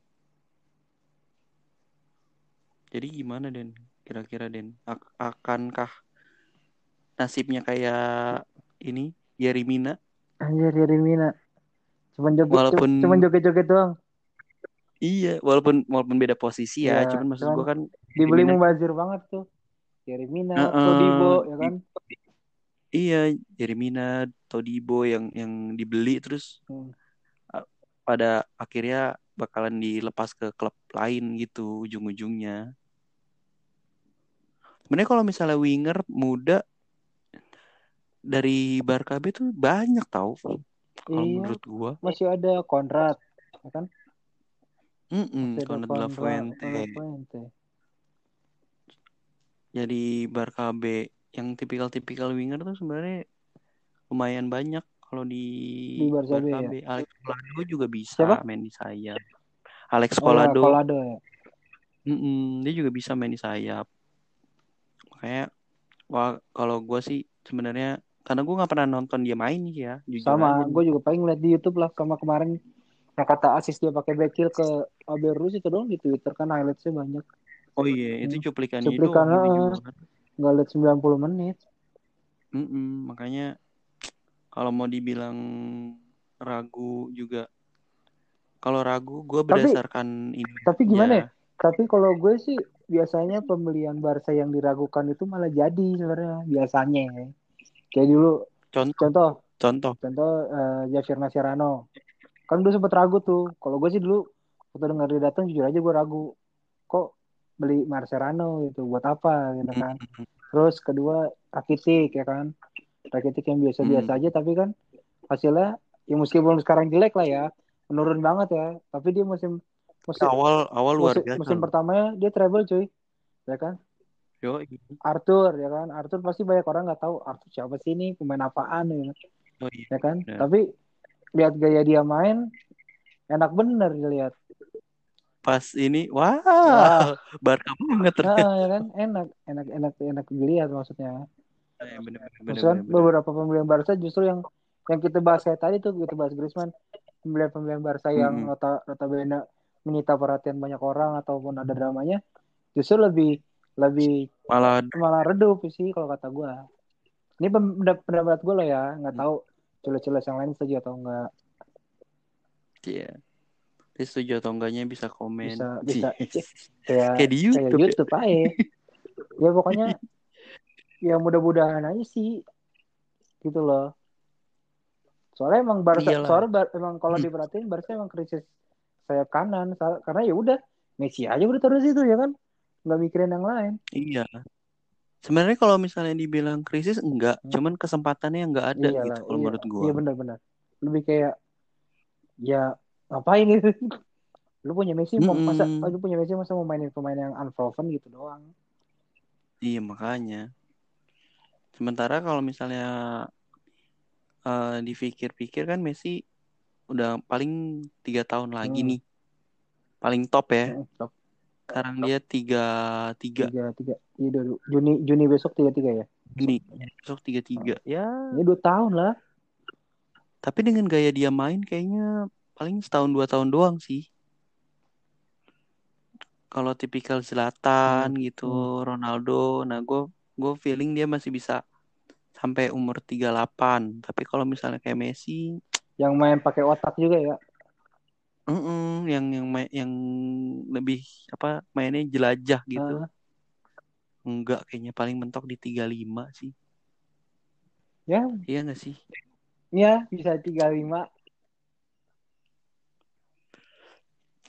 Jadi gimana Den? Kira-kira Den, Ak- akankah nasibnya kayak ini Yerimina? Anjir dari Mina. Cuman joget, Walaupun- cuman joget-joget doang. Iya, walaupun walaupun beda posisi ya, Iya, cuman maksud cuman- gua kan Dibeli mubazir banget tuh. Dari Mina, Heeh. Todibo, ya kan? Iya, Yerimina, Todibo yang yang dibeli terus Hmm. pada akhirnya bakalan dilepas ke klub lain gitu ujung-ujungnya. Sebenarnya kalau misalnya winger muda dari Barca B tuh banyak tau kalau Iya. menurut gua. Masih ada Konrad, ya kan? Masih ada Konrad de la Konrad, Fuente. de la Fuente. Jadi Barca B yang tipikal-tipikal winger tuh sebenarnya lumayan banyak kalau di, Di Barca B, ya? Alex Colado juga bisa Siapa? main di sayap. Alex Oh, ya, Colado, Colado ya. mm-mm, dia juga bisa main di sayap. Makanya, wah kalau gue sih sebenarnya karena gue nggak pernah nonton dia main ya jujur sama gue juga paling lihat di YouTube lah sama kemarin yang kata asis dia pakai heel ke Aberus itu doang di Twitter kan highlightsnya banyak oh iya itu cuplikannya Cuplikan, yang ah. dijual. nggak lihat 90 menit. Mm-mm, makanya kalau mau dibilang ragu juga. Kalau ragu gue Tapi- berdasarkan ini. tapi gimana ya. ya? Tapi kalau gue sih biasanya pembelian Barca yang diragukan itu malah jadi sebenarnya biasanya. Ya. kayak dulu contoh? contoh. Contoh. Contoh eh, Javier Mascherano. Kan dulu sempet ragu tuh. Kalau gue sih dulu waktu dengar dia datang jujur aja gue ragu beli Mascherano gitu buat apa gitu kan. Mm-mm. terus kedua Rakitic ya kan. Rakitic yang biasa-biasa Hmm. aja tapi kan hasilnya ya meskipun sekarang jelek lah ya menurun banget ya. Tapi dia musim musim awal awal luar musim, biasa. musim pertamanya dia treble cuy. Ya kan? Yo, Arthur ya kan? Arthur pasti banyak orang nggak tahu Arthur siapa sih ini? Pemain apaan? Ya, oh iya. ya kan? Benar. tapi lihat gaya dia main enak bener dilihat pas ini wah Wah. Barca banget ternyata. nah, ya kan? Enak enak enak enak dilihat maksudnya. Eh, bener, bener, beberapa pembelian Barca justru yang yang kita bahas kayak tadi tuh kita bahas Griezmann. Pembelian-pembelian Barca yang Mm-mm. nota notabene menyita perhatian banyak orang ataupun ada dramanya justru lebih lebih malah malah redup sih kalau kata gua. Ini pendapat gue lah ya. Nggak tahu jelas-jelas yang lain setuju atau enggak ya dia setuju atau enggaknya bisa komen Bisa- bisa. Kayak kayak di YouTube, kayak ya. YouTube aja ya pokoknya ya mudah-mudahan aja sih gitu loh soalnya emang Barca Iyalah. soalnya Bar- emang kalau Hmm. diperhatiin Barca emang krisis sayap kanan karena ya udah Messi aja udah terus itu ya kan nggak mikirin yang lain iya sebenarnya kalau misalnya dibilang krisis enggak Hmm. cuman kesempatannya nggak ada Iyalah, gitu kalau iya. menurut gua iya benar-benar lebih kayak ya ngapain gitu lu punya Messi mau Mm-mm. masa lu punya Messi masa mau mainin pemain yang unproven gitu doang Iya makanya. Sementara kalau misalnya eh, dipikir-pikir kan Messi udah paling tiga tahun lagi Hmm. nih, paling top ya. Heeh, top Sekarang dia tiga tiga tiga tiga iya dulu Juni Juni besok tiga tiga ya ini besok tiga tiga. Ya. ini dua tahun lah Tapi dengan gaya dia main kayaknya paling setahun dua tahun doang sih. Kalau tipikal selatan hmm. gitu. Ronaldo. Nah gue gue feeling dia masih bisa sampai umur 38 tapi kalau misalnya kayak Messi yang main pakai otak juga ya? Mm -mm, yang yang main, yang lebih apa mainnya jelajah gitu. Uh. enggak kayaknya paling mentok di 35 sih. Ya. Iya gak sih? Iya, bisa 35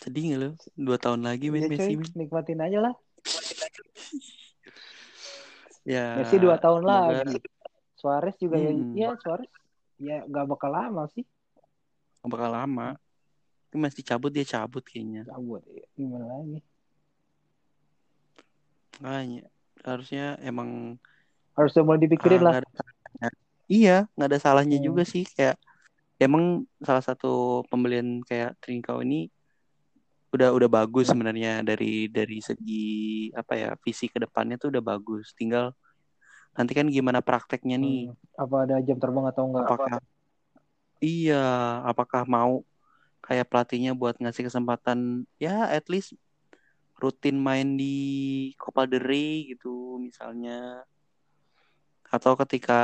Sedih nggak lo? Dua tahun lagi main ya Messi. cuy nikmatin aja lah Ya. Messi dua tahun semoga lagi Suarez juga ya Hmm. ya Suarez ya nggak bakal lama sih nggak bakal lama. Tapi masih cabut dia cabut kayaknya. cabut ya. gimana lagi Makanya harusnya emang harusnya mulai dipikirin ah, lah ada. Iya, nggak ada salahnya Hmm. juga sih kayak emang salah satu pembelian kayak Trincao ini udah udah bagus sebenarnya dari dari segi apa ya visi ke depannya tuh udah bagus. Tinggal nanti kan gimana prakteknya nih. Hmm. apa ada jam terbang atau enggak Apakah iya, apakah mau kayak pelatihnya buat ngasih kesempatan ya at least rutin main di Copa del Rey gitu misalnya. Atau ketika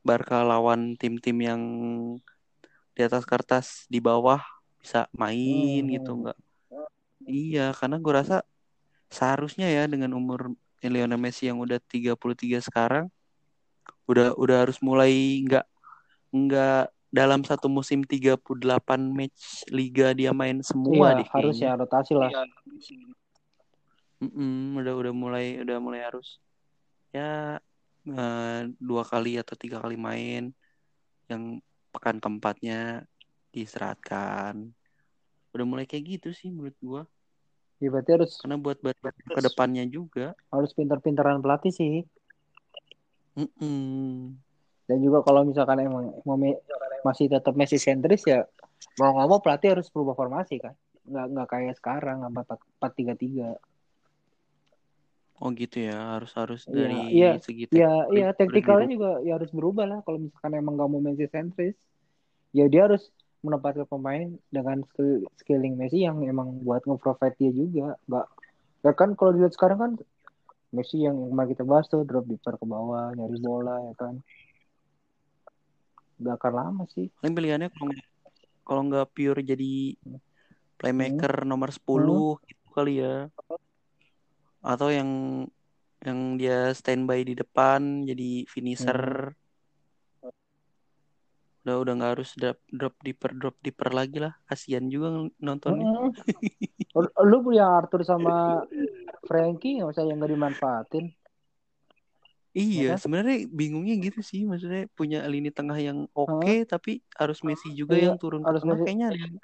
Barca lawan tim-tim yang di atas kertas di bawah bisa main Hmm. gitu enggak. Iya, karena gue rasa seharusnya ya dengan umur Lionel Messi yang udah 33 sekarang udah udah harus mulai nggak nggak dalam satu musim 38 match liga dia main semua iya deh harusnya kayaknya. rotasi lah Mm-mm, udah udah mulai udah mulai harus ya eh, dua kali atau tiga kali main yang pekan keempatnya diistirahatkan. Udah mulai kayak gitu sih menurut gua. ya berarti harus Karena buat buat ke depannya juga. harus pintar-pintaran pelatih sih Mm-mm. dan juga kalau misalkan emang mau me- masih tetap Messi sentris ya mau nggak mau pelatih harus berubah formasi kan nggak nggak kayak sekarang empat empat tiga tiga Oh gitu ya, harus harus Iya, dari iya, segi Ya, teknik iya, harus taktikalnya juga ya harus berubah lah. Kalau misalkan emang nggak mau Messi sentris, ya dia harus menempatkan pemain dengan skill, skilling Messi yang emang buat nge-provide dia juga. Nggak, ya kan kalau dilihat sekarang kan Messi yang kemarin kita bahas tuh drop deeper ke bawah, nyari bola ya kan. Gak akan lama sih. Paling pilihannya kalau nggak- kalau nggak pure jadi playmaker nomor 10 gitu kali ya. Atau yang yang dia standby di depan jadi finisher. Udah udah nggak harus drop drop deeper drop deeper lagi lah. Kasihan juga nontonnya. Mm-mm. Lu- punya Arthur sama Frankie nggak usah yang nggak dimanfaatin. Iya, Ya kan? sebenarnya bingungnya gitu sih. Maksudnya punya lini tengah yang oke, tapi harus Messi juga Iya, yang turun harus. Messi. Kayaknya ada yang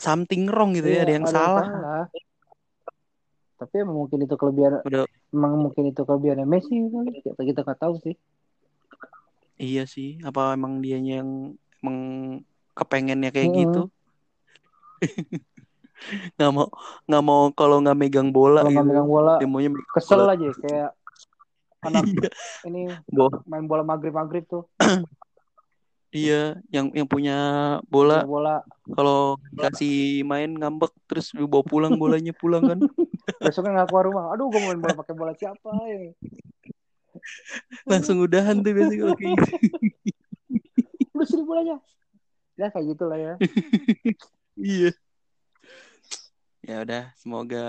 something wrong gitu Iya, ya, ada yang salah. Tapi emang mungkin itu kelebihan, Udah, emang mungkin itu kelebihannya Messi. Kita kita nggak tahu sih. Iya sih. Apa emang dianya yang emang kepengennya kayak Mm-mm. gitu? nggak mau nggak mau kalau nggak megang bola Kalau gitu. megang bola, Dia maunya megang kesel bola. aja kayak anak Iya, ini Bo- main bola maghrib maghrib tuh iya, yang yang punya bola Punya bola kalau dikasih main ngambek terus dibawa pulang bolanya pulang kan. besoknya nggak keluar rumah aduh gue mau main bola pakai bola siapa ya Langsung udahan tuh biasanya kalau kayak gitu. udah sini bolanya ya kayak gitulah ya Iya. Ya udah, semoga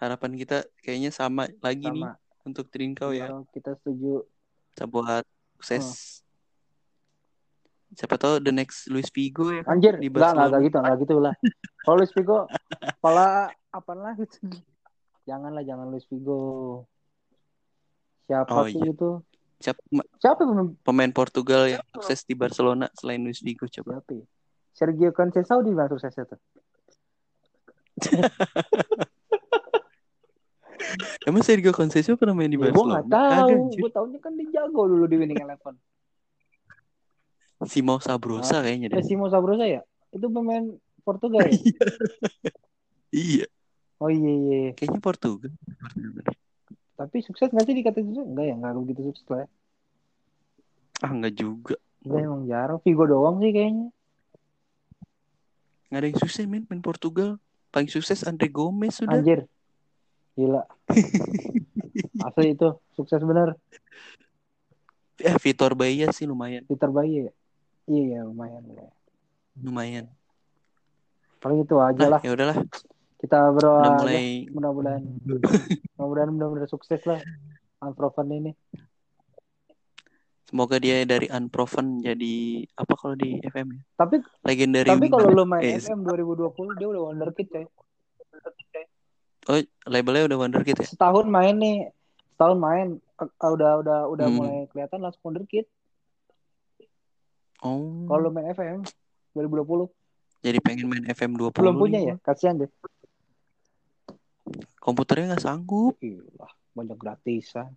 harapan kita kayaknya sama lagi nih sama untuk Trinkau ya. Kita setuju Kita buat sukses. Siapa tahu the next Luis Figo ya kan anjir di nggak nggak Barcelona. nggak gitu nggak gitu lah kalau Luis Figo kepala apa lah gitu janganlah jangan Luis Figo siapa Oh, sih iya. itu Siapa siapa pemain pemain Portugal yang sukses di Barcelona selain Luis Figo coba? siapa ya? Sergio Conceição di mana suksesnya tuh Emang Sergio Conceição pernah main di ya, gue Barcelona? nggak tahu Kagak, anjir. gue tahunya kan dia jago dulu di winning eleven Simao Sabrosa kayaknya eh deh. Simo Sabrosa ya itu pemain Portugal ya Iya, oh iya iya iya. kayaknya Portugal. Tapi sukses nggak sih dikata sukses enggak ya nggak begitu sukses lah ya. Ah, enggak juga. enggak emang jarang Vigo doang sih kayaknya Nggak ada yang sukses main main Portugal. Paling sukses Andre Gomez sudah. anjir gila asli itu sukses bener Eh, Vitor Bahia sih lumayan. Peter Bayi ya iya ya lumayan ya. Lumayan. paling itu aja Nah, lah ya udahlah. Kita berdoa aja. mulai mudah-mudahan mudah-mudahan benar-benar sukses lah Unproven ini semoga dia dari unproven jadi apa kalau di FM ya? tapi Legendary tapi kalau lo main Eh, FM 2020 dia udah wonderkid coy Oh, labelnya udah wonderkid ya? setahun main nih setahun main ke- udah udah udah Hmm. mulai kelihatan langsung wonderkid Oh. kalau lo main FM 2020 Jadi pengen main FM 20 belum punya ya kasihan deh Komputernya nggak sanggup. Gila, banyak gratisan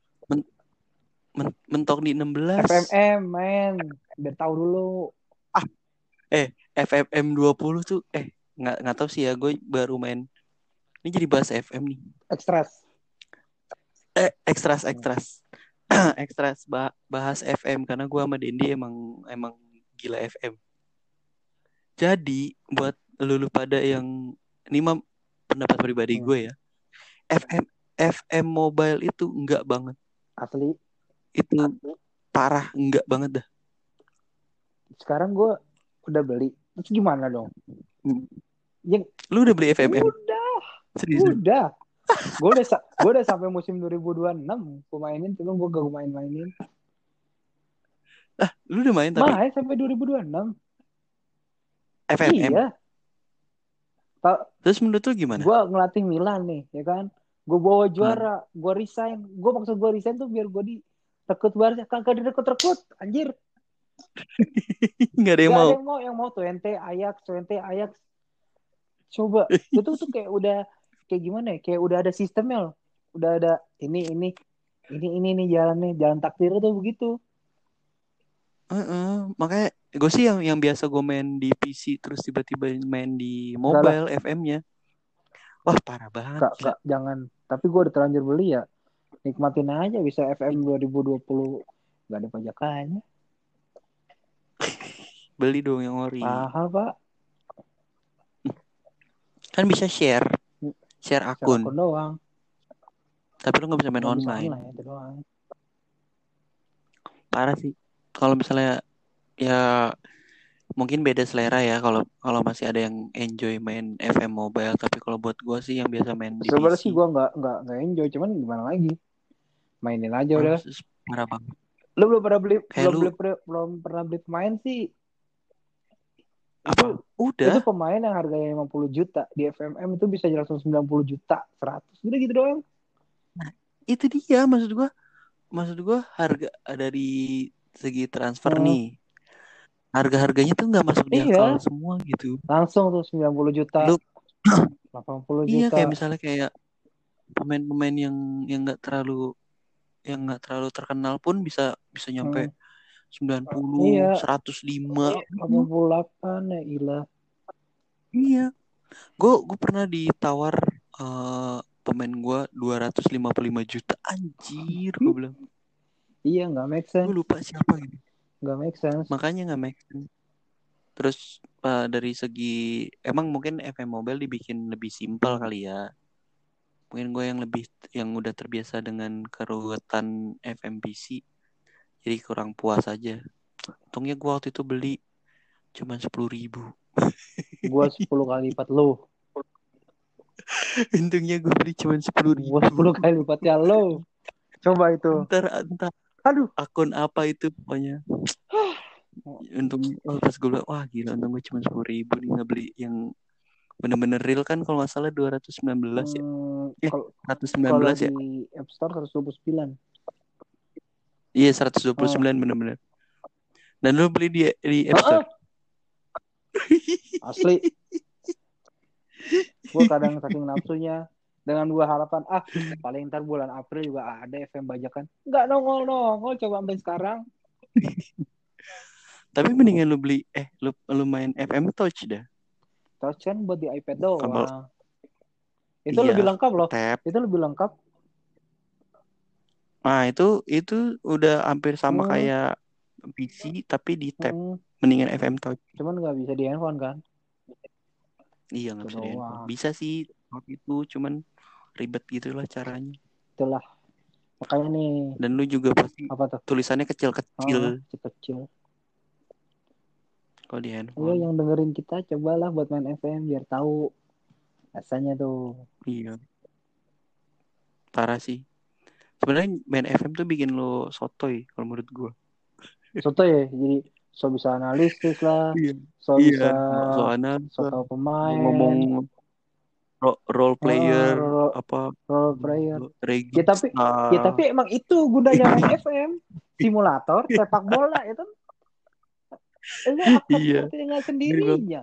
Men- mentok di 16. FMM main biar tahu dulu FFM 20 tuh eh nggak nggak tahu sih ya gue baru main. Ini jadi bahas FM nih. ekstras Eh, ekstras ekstras. ekstras bah- bahas FM karena gue sama Dendi emang emang gila FM. Jadi buat lulu pada yang ini mah pendapat pribadi Hmm. gue ya. FM FM mobile itu enggak banget. asli. Itu parah enggak banget dah. sekarang gue udah beli. Terus gimana dong? Lu udah beli FMM? udah. Serius? udah. Gue udah sa- gue udah sampai musim 2026 gue mainin cuma gue gak main-mainin. Ah, lu udah main tapi main sampai 2026 FMM. iya Terus menurut lu gimana? gue ngelatih Milan nih ya kan? Gue bawa juara gue resign. Gue maksud gue resign tuh biar gue di rekrut Barca kagak direkrut rekrut anjir. Enggak ada yang Gak mau. ada yang mau. Yang mau Twente Ajax Twente Ajax. Coba. Itu tuh kayak udah kayak gimana ya? Kayak udah ada sistemnya loh. Udah ada ini ini ini ini nih jalannya. Jalan takdir tuh begitu. Heeh, makanya gue sih yang yang biasa gue main di PC terus tiba-tiba main di mobile FM-nya. Wah parah banget. Gak, gak, jangan. Tapi gue udah terlanjur beli ya. Nikmatin aja bisa FM 2020 gak ada pajakannya. Beli dong yang ori. Mahal pak. Kan bisa share. Share Share akun. akun doang. Tapi lu gak bisa main Nggak bisa online. doang. Parah sih. Kalau misalnya ya mungkin beda selera ya kalau kalau masih ada yang enjoy main FM mobile tapi kalau buat gua sih yang biasa main di Sebenarnya sih gue nggak nggak nggak enjoy, cuman gimana lagi? Mainin aja udah. Parah, banget Lu belum pernah beli Kayak belum lu- beli belum pernah beli pemain sih. apa Itu udah itu pemain yang harganya 50 juta di FMM itu bisa langsung 90 juta, 100 udah gitu doang. itu dia maksud gua maksud gua harga dari segi transfer Hmm. nih harga harganya tuh nggak masuk di Iya. akal semua gitu Langsung tuh 90 juta, Lu- 80 iya juta. kayak misalnya kayak pemain-pemain yang yang nggak terlalu yang nggak terlalu terkenal pun bisa bisa nyampe 90 Iya. 105 88 ya ilah. iya gue gue pernah ditawar eh, pemain gue 255 juta anjir gue bilang Iya nggak make gue sense, lupa siapa gitu nggak make sense. makanya nggak make sense. terus eh, dari segi emang mungkin FM Mobile dibikin lebih simpel kali ya mungkin gue yang lebih yang udah terbiasa dengan keruwetan FMPC jadi kurang puas aja untungnya gue waktu itu beli cuman sepuluh ribu Gua 10 kali lipat lu. untungnya gue beli cuman sepuluh ribu Gua 10 kali lipatnya lu. Coba itu. ntar entar Aduh. akun apa itu pokoknya untung oh, pas gue bilang wah gila untung gue cuma sepuluh ribu nih nggak beli yang bener-bener real kan kalau nggak salah 219 ya Hmm, Eh, kalau 119 kalau ya di App Store 129. iya 129 Oh. bener-bener dan lu beli di di App Store Asli. Gue kadang saking nafsunya dengan dua harapan ah paling ntar bulan April juga ada FM bajakan. Nggak nongol nongol coba sampai sekarang. Tapi mendingan lu beli eh lu lu main FM Touch dah. Touch kan buat di iPad doang. Itu Iya, lebih lengkap loh. itu lebih lengkap. Nah itu itu udah hampir sama Hmm. kayak PC tapi di tab. Hmm, mendingan FM Touch. Cuman nggak bisa di handphone kan? Iya nggak bisa di handphone. bisa sih waktu itu cuman ribet gitu lah caranya. Itulah. Makanya nih dan lu juga pasti apa tuh? tulisannya kecil-kecil. Kecil kecil kalau di handphone. Yang dengerin kita cobalah buat main FM biar tahu rasanya tuh. Iya. Parah sih. Sebenarnya main FM tuh bikin lo sotoy kalau menurut gua. soto ya jadi so bisa analisis lah Iya. so bisa Soalnya so tahu pemain. Ngomong role player Oh, apa role player. Regista. Ya, tapi- ya tapi emang itu gunanya main FM simulator sepak bola itu itu akan Iya. seperti dengan sendirinya?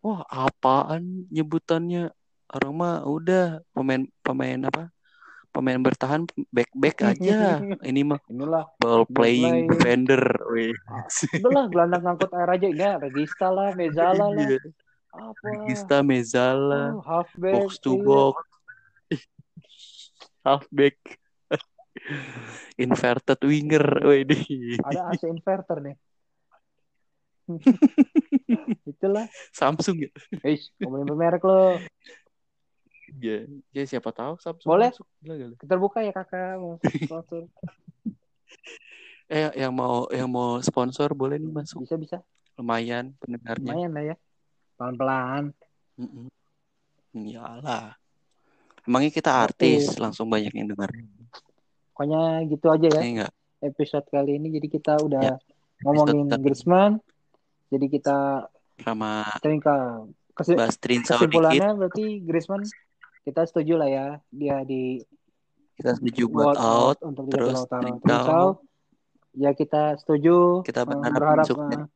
Wah apaan nyebutannya? Orang mah udah pemain pemain apa? Pemain bertahan back back aja. Ini mah inilah ball playing defender weh. Udahlah gelandang ngangkut air aja. Enggak regista lah mezala lah. Iya. Apa? Mezala oh, halfback box to iya. box. Halfback inverted winger Widih. ada AC inverter nih. Itulah. Samsung ya? Eh ngomongin merek lo. Ya ya siapa tahu Samsung Boleh. masuk. Gila, gila. terbuka ya kakak. Mau sponsor. Eh yang mau yang mau sponsor boleh nih masuk. Bisa bisa. Lumayan pendengarnya. Lumayan lah ya pelan pelan Mm-mm. iyalah. Emangnya kita Oke. artis langsung banyak yang dengar pokoknya gitu aja ya. Enggak episode kali ini jadi kita udah Ya, ngomongin Griezmann. Jadi kita sama tinggal kesi- bahas Trinsau dikit kesimpulannya berarti Griezmann kita setuju lah ya dia di kita setuju buat out untuk terus. Trincao ya kita setuju Kita eh, berharap berharap sukses. eh,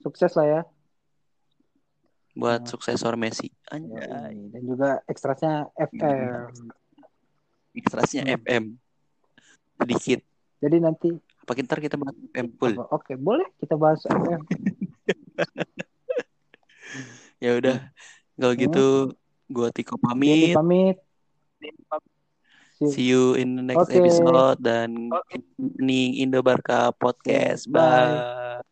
sukses lah ya buat Nah. suksesor Messi anjay dan juga ekstrasnya FM Ekstrasnya Hmm. FM sedikit jadi nanti apa ntar kita bahas FM full oke boleh kita bahas FM ya udah kalau Hmm. gitu Gua Tiko Jadi pamit. pamit. See you in the next Oke. episode dan ini Indo Barca Podcast. Bye. Bye.